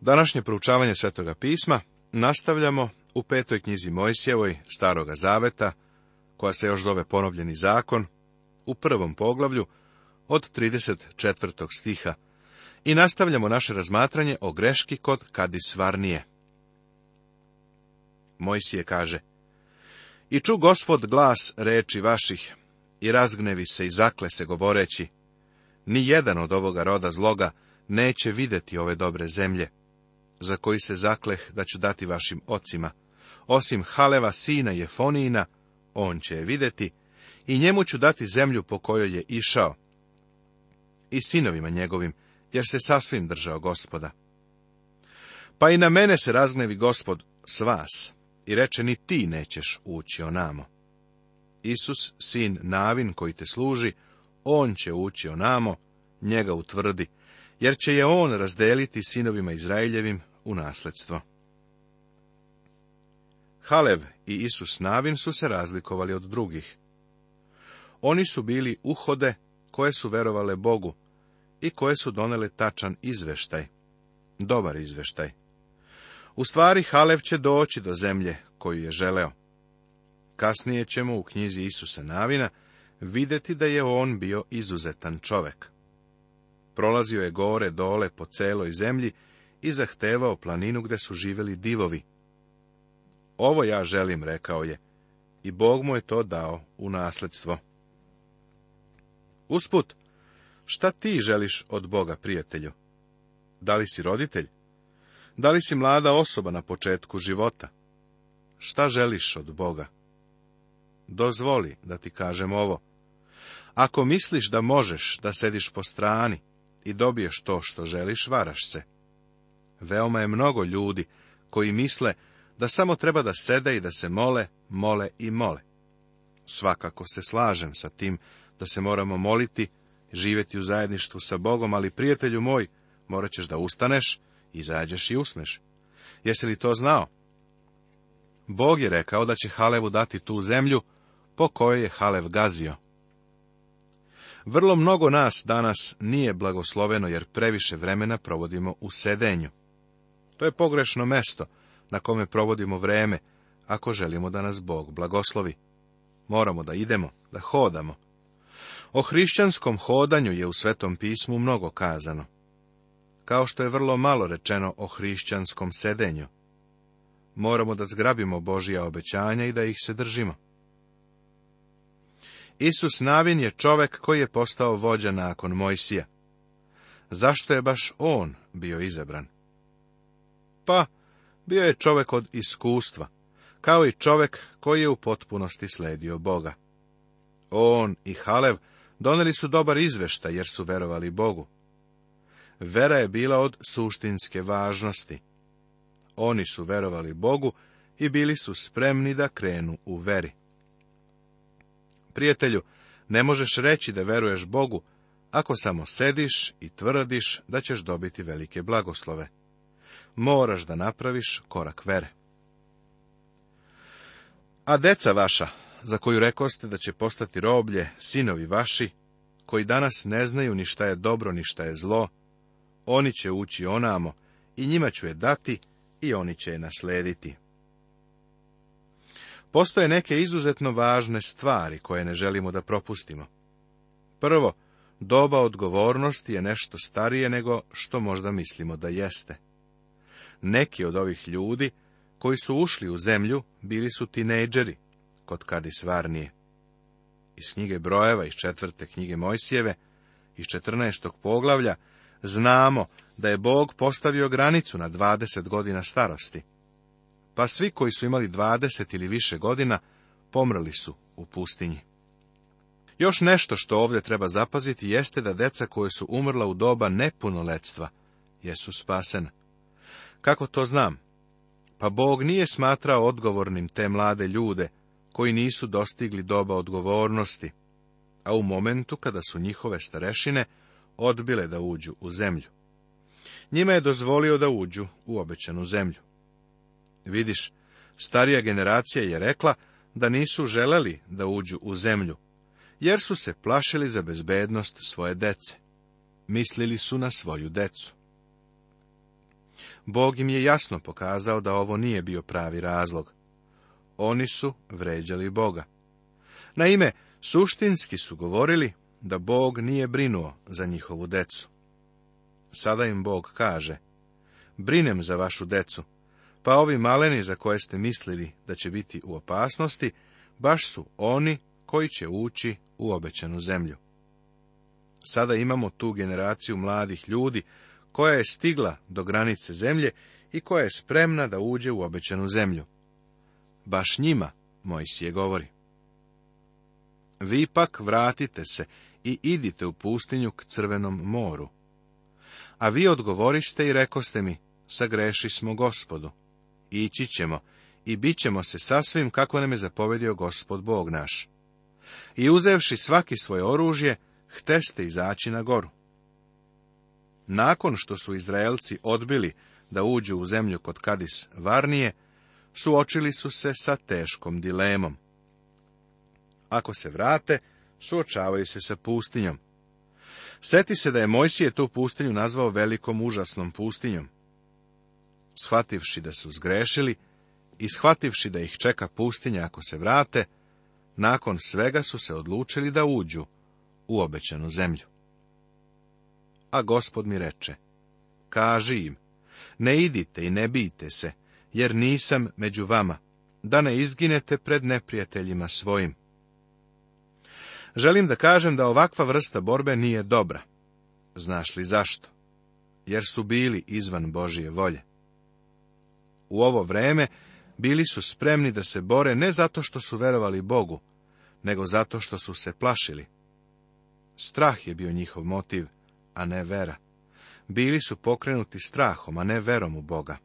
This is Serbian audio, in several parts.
Današnje proučavanje Svetoga pisma nastavljamo u petoj knjizi Mojsijevoj Staroga Zaveta, koja se još zove Ponovljeni zakon, u prvom poglavlju od 34. stiha i nastavljamo naše razmatranje o greški kod Kadisvarnije. Mojsije kaže, I ču gospod glas reči vaših, i razgnevi se i zakle se govoreći, ni jedan od ovoga roda zloga neće vidjeti ove dobre zemlje, za koji se zakleh da ću dati vašim ocima. Osim Haleva sina Jefonijina, on će je vidjeti, i njemu ću dati zemlju po kojoj je išao, i sinovima njegovim, jer se sasvim držao gospoda. Pa i na mene se razgnevi gospod s vas, i reče ni ti nećeš ući onamo. Isus, sin Navin, koji te služi, on će ući onamo, njega utvrdi, jer će je on razdeliti sinovima Izraeljevim u nasledstvo. Halev i Isus Navin su se razlikovali od drugih. Oni su bili uhode koje su verovale Bogu i koje su donele tačan izveštaj, dobar izveštaj. U stvari Halev će doći do zemlje koju je želeo. Kasnije ćemo u knjizi Isusa Navina vidjeti da je on bio izuzetan čovek. Prolazio je gore dole po celoj zemlji i zahtevao planinu gde su živeli divovi. Ovo ja želim, rekao je, i Bog mu je to dao u nasledstvo. Usput, šta ti želiš od Boga, prijatelju? Da li si roditelj? Da li si mlada osoba na početku života? Šta želiš od Boga? Dozvoli da ti kažem ovo. Ako misliš da možeš da sediš po strani i dobiješ to što želiš, varaš se. Veoma je mnogo ljudi koji misle da samo treba da sede i da se mole, mole i mole. Svakako se slažem sa tim da se moramo moliti, živjeti u zajedništvu sa Bogom, ali prijatelju moj, morat ćeš da ustaneš, izađeš i usneš. Jesi li to znao? Bog je rekao da će Halevu dati tu zemlju po kojoj je Halev gazio. Vrlo mnogo nas danas nije blagosloveno jer previše vremena provodimo u sedenju. To je pogrešno mesto na kome provodimo vreme, ako želimo da nas Bog blagoslovi. Moramo da idemo, da hodamo. O hrišćanskom hodanju je u Svetom pismu mnogo kazano, kao što je vrlo malo rečeno o hrišćanskom sedenju. Moramo da zgrabimo Božija obećanja i da ih se držimo. Isus Navin je čovek koji je postao vođa nakon Mojsija. Zašto je baš on bio izabran? pa bio je čovek od iskustva, kao i čovek koji je u potpunosti sledio Boga. On i Halev doneli su dobar izvešta, jer su verovali Bogu. Vera je bila od suštinske važnosti. Oni su verovali Bogu i bili su spremni da krenu u veri. Prijatelju, ne možeš reći da veruješ Bogu, ako samo sediš i tvrdiš da ćeš dobiti velike blagoslove moraš da napraviš korak vere. A deca vaša, za koju rekoste da će postati roblje, sinovi vaši, koji danas ne znaju ni šta je dobro, ni šta je zlo, oni će ući onamo i njima ću je dati i oni će je naslediti. Postoje neke izuzetno važne stvari koje ne želimo da propustimo. Prvo, doba odgovornosti je nešto starije nego što možda mislimo da jeste. Neki od ovih ljudi koji su ušli u zemlju bili su tinejdžeri, kod Kadisvarnije. Iz knjige brojeva, iz četvrte knjige Mojsijeve, iz četrnaestog poglavlja, znamo da je Bog postavio granicu na dvadeset godina starosti. Pa svi koji su imali dvadeset ili više godina, pomrli su u pustinji. Još nešto što ovdje treba zapaziti jeste da deca koje su umrla u doba nepunoletstva jesu spasena. Kako to znam? Pa Bog nije smatrao odgovornim te mlade ljude, koji nisu dostigli doba odgovornosti, a u momentu kada su njihove starešine odbile da uđu u zemlju. Njima je dozvolio da uđu u obećanu zemlju. Vidiš, starija generacija je rekla da nisu želeli da uđu u zemlju, jer su se plašili za bezbednost svoje dece. Mislili su na svoju decu. Bog im je jasno pokazao da ovo nije bio pravi razlog. Oni su vređali Boga. Naime, suštinski su govorili da Bog nije brinuo za njihovu decu. Sada im Bog kaže, brinem za vašu decu, pa ovi maleni za koje ste mislili da će biti u opasnosti, baš su oni koji će ući u obećanu zemlju. Sada imamo tu generaciju mladih ljudi koja je stigla do granice zemlje i koja je spremna da uđe u obećanu zemlju. Baš njima Mojsije govori. Vi pak vratite se i idite u pustinju k crvenom moru. A vi odgovoriste i rekoste mi, sagreši smo gospodu, ići ćemo i bit ćemo se sasvim kako nam je zapovedio gospod Bog naš. I uzevši svaki svoje oružje, hteste izaći na goru nakon što su Izraelci odbili da uđu u zemlju kod Kadis Varnije, suočili su se sa teškom dilemom. Ako se vrate, suočavaju se sa pustinjom. Sjeti se da je Mojsije tu pustinju nazvao velikom užasnom pustinjom. Shvativši da su zgrešili i shvativši da ih čeka pustinja ako se vrate, nakon svega su se odlučili da uđu u obećanu zemlju a gospod mi reče, kaži im, ne idite i ne bijte se, jer nisam među vama, da ne izginete pred neprijateljima svojim. Želim da kažem da ovakva vrsta borbe nije dobra. Znaš li zašto? Jer su bili izvan Božije volje. U ovo vreme bili su spremni da se bore ne zato što su verovali Bogu, nego zato što su se plašili. Strah je bio njihov motiv, a ne vera. Bili su pokrenuti strahom, a ne verom u Boga.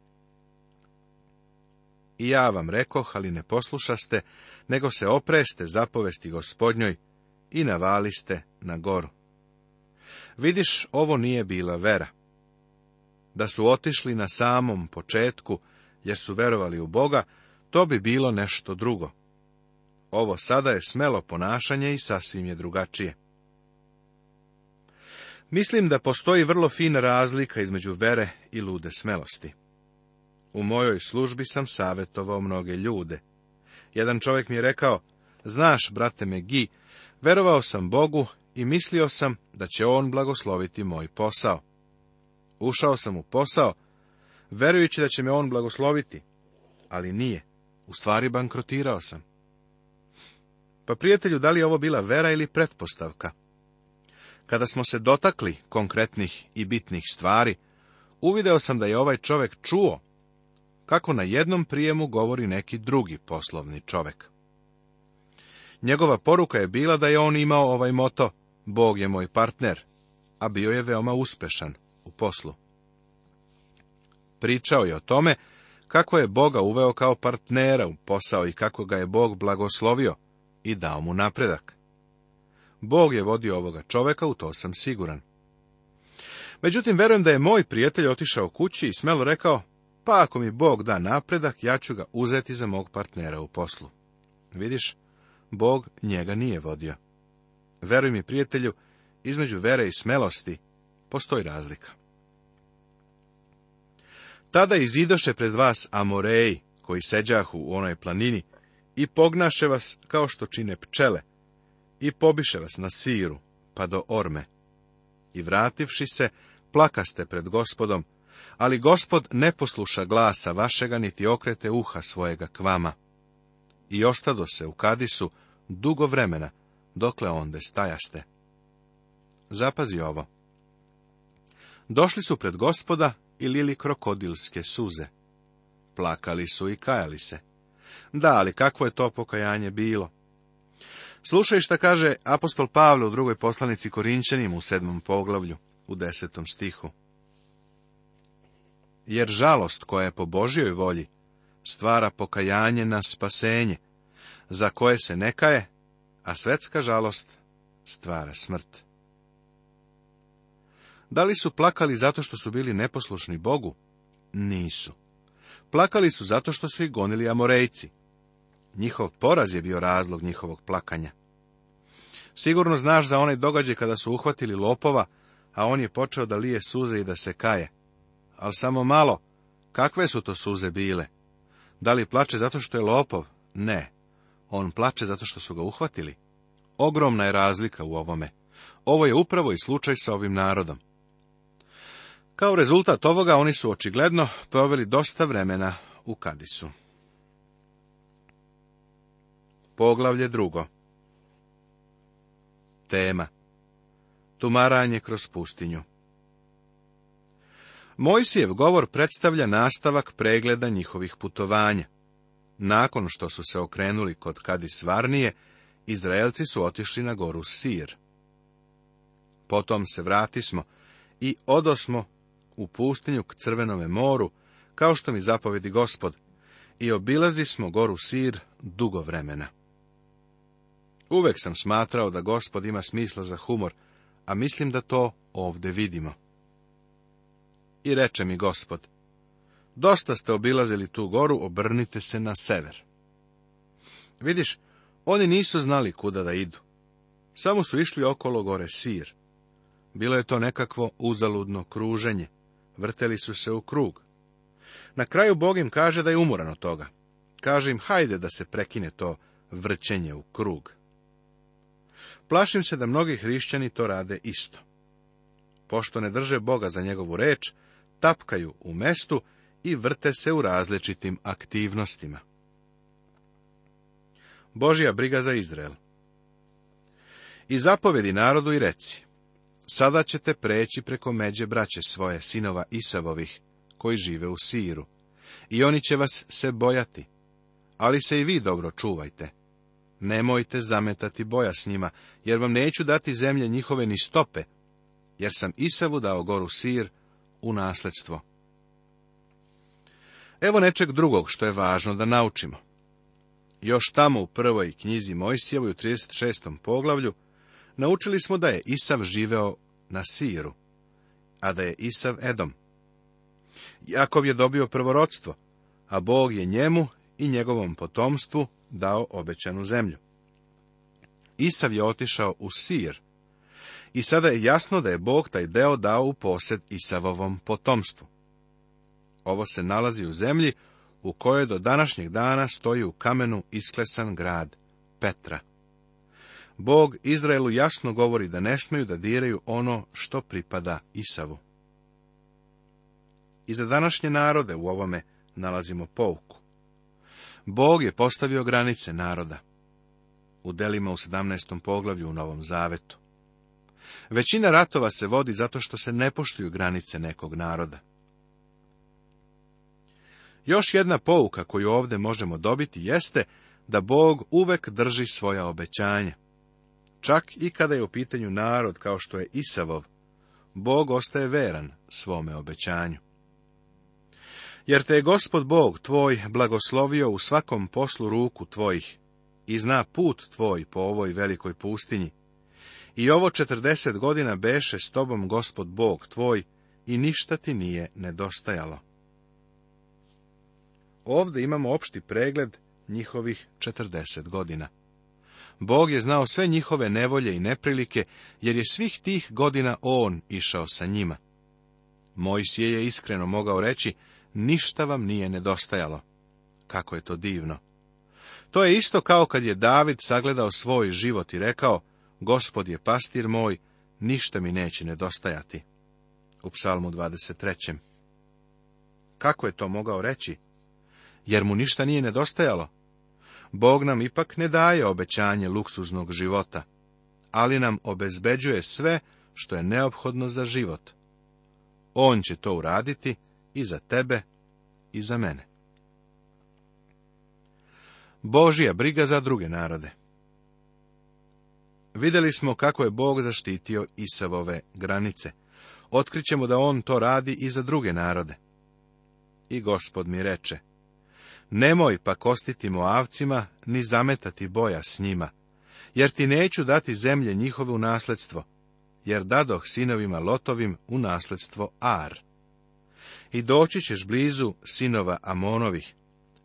I ja vam rekoh, ali ne poslušaste, nego se opreste zapovesti gospodnjoj i navaliste na goru. Vidiš, ovo nije bila vera. Da su otišli na samom početku, jer su verovali u Boga, to bi bilo nešto drugo. Ovo sada je smelo ponašanje i sasvim je drugačije. Mislim da postoji vrlo fina razlika između vere i lude smelosti. U mojoj službi sam savjetovao mnoge ljude. Jedan čovjek mi je rekao, znaš, brate Megi, verovao sam Bogu i mislio sam da će On blagosloviti moj posao. Ušao sam u posao, verujući da će me On blagosloviti, ali nije. U stvari bankrotirao sam. Pa prijatelju, da li je ovo bila vera ili pretpostavka? Kada smo se dotakli konkretnih i bitnih stvari, uvideo sam da je ovaj čovjek čuo kako na jednom prijemu govori neki drugi poslovni čovjek. Njegova poruka je bila da je on imao ovaj moto Bog je moj partner, a bio je veoma uspešan u poslu. Pričao je o tome kako je Boga uveo kao partnera u posao i kako ga je Bog blagoslovio i dao mu napredak. Bog je vodio ovoga čoveka, u to sam siguran. Međutim, verujem da je moj prijatelj otišao kući i smelo rekao, pa ako mi Bog da napredak, ja ću ga uzeti za mog partnera u poslu. Vidiš, Bog njega nije vodio. Veruj mi, prijatelju, između vere i smelosti postoji razlika. Tada izidoše pred vas Amoreji, koji seđahu u onoj planini, i pognaše vas kao što čine pčele, i pobiše vas na siru, pa do orme. I vrativši se, plakaste pred gospodom, ali gospod ne posluša glasa vašega, niti okrete uha svojega k vama. I ostado se u Kadisu dugo vremena, dokle onde stajaste. Zapazi ovo. Došli su pred gospoda i lili krokodilske suze. Plakali su i kajali se. Da, ali kakvo je to pokajanje bilo? Slušaj šta kaže apostol Pavle u drugoj poslanici Korinčanima u sedmom poglavlju, u desetom stihu. Jer žalost koja je po Božjoj volji stvara pokajanje na spasenje, za koje se ne kaje, a svetska žalost stvara smrt. Da li su plakali zato što su bili neposlušni Bogu? Nisu. Plakali su zato što su ih gonili Amorejci. Njihov poraz je bio razlog njihovog plakanja. Sigurno znaš za onaj događaj kada su uhvatili lopova, a on je počeo da lije suze i da se kaje. Ali samo malo, kakve su to suze bile? Da li plače zato što je lopov? Ne. On plače zato što su ga uhvatili. Ogromna je razlika u ovome. Ovo je upravo i slučaj sa ovim narodom. Kao rezultat ovoga oni su očigledno proveli dosta vremena u Kadisu. Poglavlje drugo. Tema. Tumaranje kroz pustinju. Mojsijev govor predstavlja nastavak pregleda njihovih putovanja. Nakon što su se okrenuli kod Kadisvarnije, Izraelci su otišli na goru Sir. Potom se vratismo i odosmo u pustinju k Crvenome moru, kao što mi zapovedi gospod, i obilazi smo goru Sir dugo vremena. Uvek sam smatrao da gospod ima smisla za humor, a mislim da to ovdje vidimo. I reče mi gospod, dosta ste obilazili tu goru, obrnite se na sever. Vidiš, oni nisu znali kuda da idu. Samo su išli okolo gore sir. Bilo je to nekakvo uzaludno kruženje. Vrteli su se u krug. Na kraju Bog im kaže da je umoran od toga. Kaže im, hajde da se prekine to vrćenje u krug. Plašim se da mnogi hrišćani to rade isto. Pošto ne drže Boga za njegovu reč, tapkaju u mestu i vrte se u različitim aktivnostima. Božja briga za Izrael I zapovedi narodu i reci, sada ćete preći preko međe braće svoje, sinova Isavovih, koji žive u Siru, i oni će vas se bojati, ali se i vi dobro čuvajte Nemojte zametati boja s njima, jer vam neću dati zemlje njihove ni stope, jer sam Isavu dao goru sir u nasledstvo. Evo nečeg drugog što je važno da naučimo. Još tamo u prvoj knjizi Mojsijevoj u 36. poglavlju naučili smo da je Isav živeo na Siru, a da je Isav Edom. Jakov je dobio prvorodstvo, a Bog je njemu i njegovom potomstvu dao obećanu zemlju. Isav je otišao u Sir i sada je jasno da je Bog taj deo dao u posjed Isavovom potomstvu. Ovo se nalazi u zemlji u kojoj do današnjeg dana stoji u kamenu isklesan grad Petra. Bog Izraelu jasno govori da ne smeju da diraju ono što pripada Isavu. I za današnje narode u ovome nalazimo pouku. Bog je postavio granice naroda. U delima u 17. poglavlju u Novom Zavetu. Većina ratova se vodi zato što se ne poštuju granice nekog naroda. Još jedna pouka koju ovdje možemo dobiti jeste da Bog uvek drži svoja obećanja. Čak i kada je u pitanju narod kao što je Isavov, Bog ostaje veran svome obećanju jer te je gospod Bog tvoj blagoslovio u svakom poslu ruku tvojih i zna put tvoj po ovoj velikoj pustinji. I ovo četrdeset godina beše s tobom gospod Bog tvoj i ništa ti nije nedostajalo. Ovdje imamo opšti pregled njihovih četrdeset godina. Bog je znao sve njihove nevolje i neprilike, jer je svih tih godina On išao sa njima. Mojsije je iskreno mogao reći, ništa vam nije nedostajalo. Kako je to divno! To je isto kao kad je David sagledao svoj život i rekao, Gospod je pastir moj, ništa mi neće nedostajati. U psalmu 23. Kako je to mogao reći? Jer mu ništa nije nedostajalo. Bog nam ipak ne daje obećanje luksuznog života, ali nam obezbeđuje sve što je neophodno za život. On će to uraditi i za tebe i za mene. Božija briga za druge narode Vidjeli smo kako je Bog zaštitio Isavove granice. Otkrićemo da on to radi i za druge narode. I gospod mi reče, nemoj pa kostiti Moavcima, ni zametati boja s njima, jer ti neću dati zemlje njihove u nasledstvo, jer dadoh sinovima Lotovim u nasledstvo Ar i doći ćeš blizu sinova Amonovih.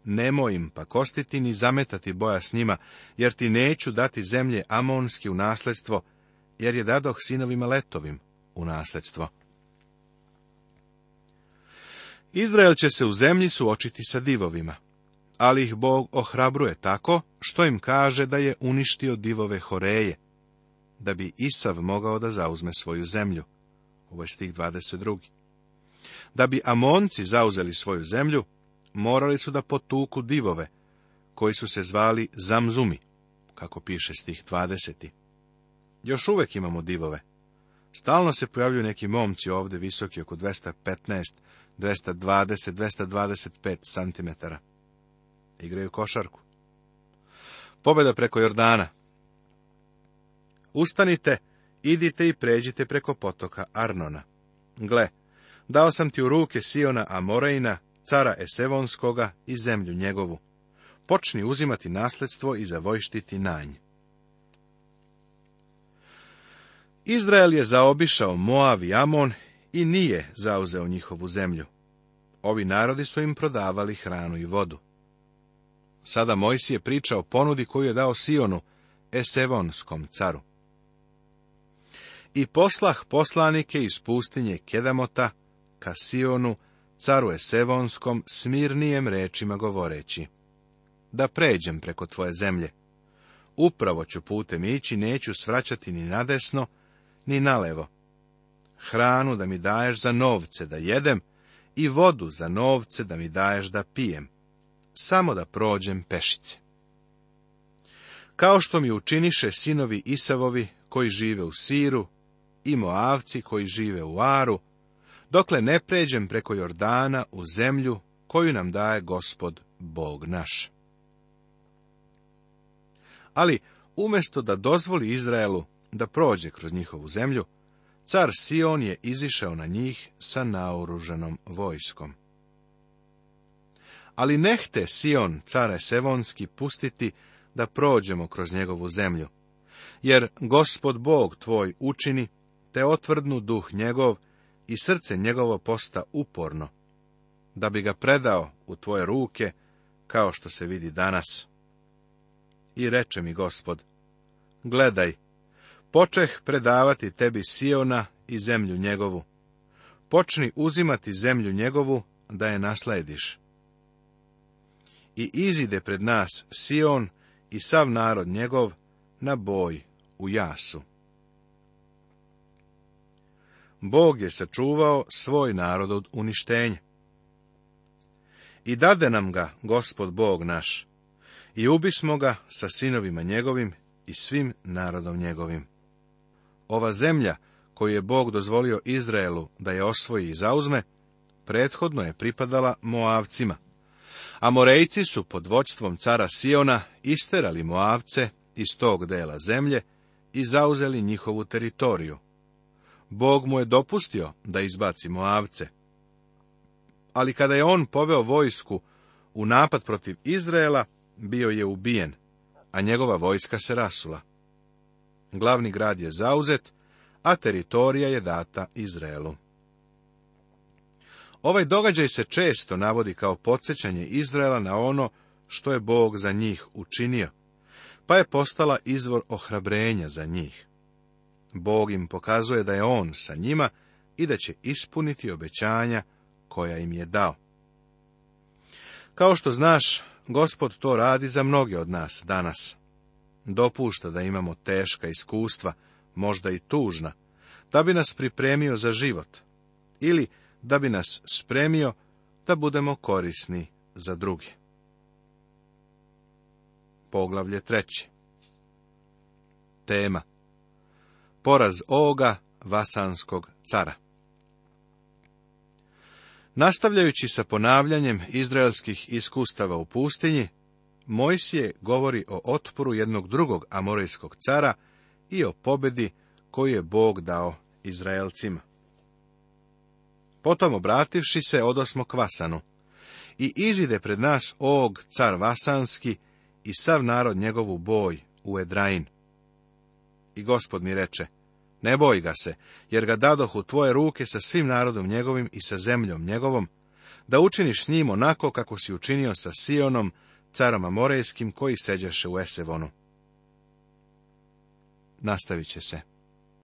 Nemoj im pa kostiti ni zametati boja s njima, jer ti neću dati zemlje Amonski u nasledstvo, jer je dadoh sinovima letovim u nasledstvo. Izrael će se u zemlji suočiti sa divovima, ali ih Bog ohrabruje tako što im kaže da je uništio divove Horeje, da bi Isav mogao da zauzme svoju zemlju. Ovo je stih 22. Da bi Amonci zauzeli svoju zemlju, morali su da potuku divove, koji su se zvali Zamzumi, kako piše stih 20. Još uvek imamo divove. Stalno se pojavljuju neki momci ovde visoki oko 215, 220, 225 cm. Igraju košarku. Pobeda preko Jordana. Ustanite, idite i pređite preko potoka Arnona. Gle, Dao sam ti u ruke Siona Amorejna, cara Esevonskoga i zemlju njegovu. Počni uzimati nasledstvo i zavojštiti nj. Izrael je zaobišao Moav i Amon i nije zauzeo njihovu zemlju. Ovi narodi su im prodavali hranu i vodu. Sada Mojsije pričao o ponudi koju je dao Sionu, Esevonskom caru. I poslah poslanike iz pustinje Kedamota Kasionu, caru Esevonskom, smirnijem rečima govoreći. Da pređem preko tvoje zemlje. Upravo ću putem ići, neću svraćati ni nadesno, ni nalevo. Hranu da mi daješ za novce da jedem i vodu za novce da mi daješ da pijem. Samo da prođem pešice. Kao što mi učiniše sinovi Isavovi koji žive u Siru i Moavci koji žive u Aru, dokle ne pređem preko Jordana u zemlju koju nam daje gospod Bog naš. Ali, umjesto da dozvoli Izraelu da prođe kroz njihovu zemlju, car Sion je izišao na njih sa naoruženom vojskom. Ali ne hte Sion, care Sevonski, pustiti da prođemo kroz njegovu zemlju, jer gospod Bog tvoj učini, te otvrdnu duh njegov, i srce njegovo posta uporno, da bi ga predao u tvoje ruke, kao što se vidi danas. I reče mi gospod, gledaj, počeh predavati tebi Siona i zemlju njegovu. Počni uzimati zemlju njegovu, da je naslediš. I izide pred nas Sion i sav narod njegov na boj u jasu. Bog je sačuvao svoj narod od uništenja. I dade nam ga, gospod Bog naš, i ubismo ga sa sinovima njegovim i svim narodom njegovim. Ova zemlja, koju je Bog dozvolio Izraelu da je osvoji i zauzme, prethodno je pripadala Moavcima. A Morejci su pod voćstvom cara Siona isterali Moavce iz tog dela zemlje i zauzeli njihovu teritoriju, Bog mu je dopustio da izbaci avce. Ali kada je on poveo vojsku u napad protiv Izraela, bio je ubijen, a njegova vojska se rasula. Glavni grad je zauzet, a teritorija je data Izraelu. Ovaj događaj se često navodi kao podsjećanje Izraela na ono što je Bog za njih učinio, pa je postala izvor ohrabrenja za njih. Bog im pokazuje da je On sa njima i da će ispuniti obećanja koja im je dao. Kao što znaš, gospod to radi za mnoge od nas danas. Dopušta da imamo teška iskustva, možda i tužna, da bi nas pripremio za život ili da bi nas spremio da budemo korisni za druge. Poglavlje treći Tema poraz Oga vasanskog cara. Nastavljajući sa ponavljanjem izraelskih iskustava u pustinji, Mojsije govori o otporu jednog drugog amorejskog cara i o pobedi koju je Bog dao Izraelcima. Potom obrativši se odosmo k Vasanu, i izide pred nas og car Vasanski i sav narod njegovu boj u Edrain. I gospod mi reče, ne boj ga se, jer ga dadoh u tvoje ruke sa svim narodom njegovim i sa zemljom njegovom, da učiniš s njim onako kako si učinio sa Sionom, carom Amorejskim, koji seđaše u Esevonu. Nastavit će se.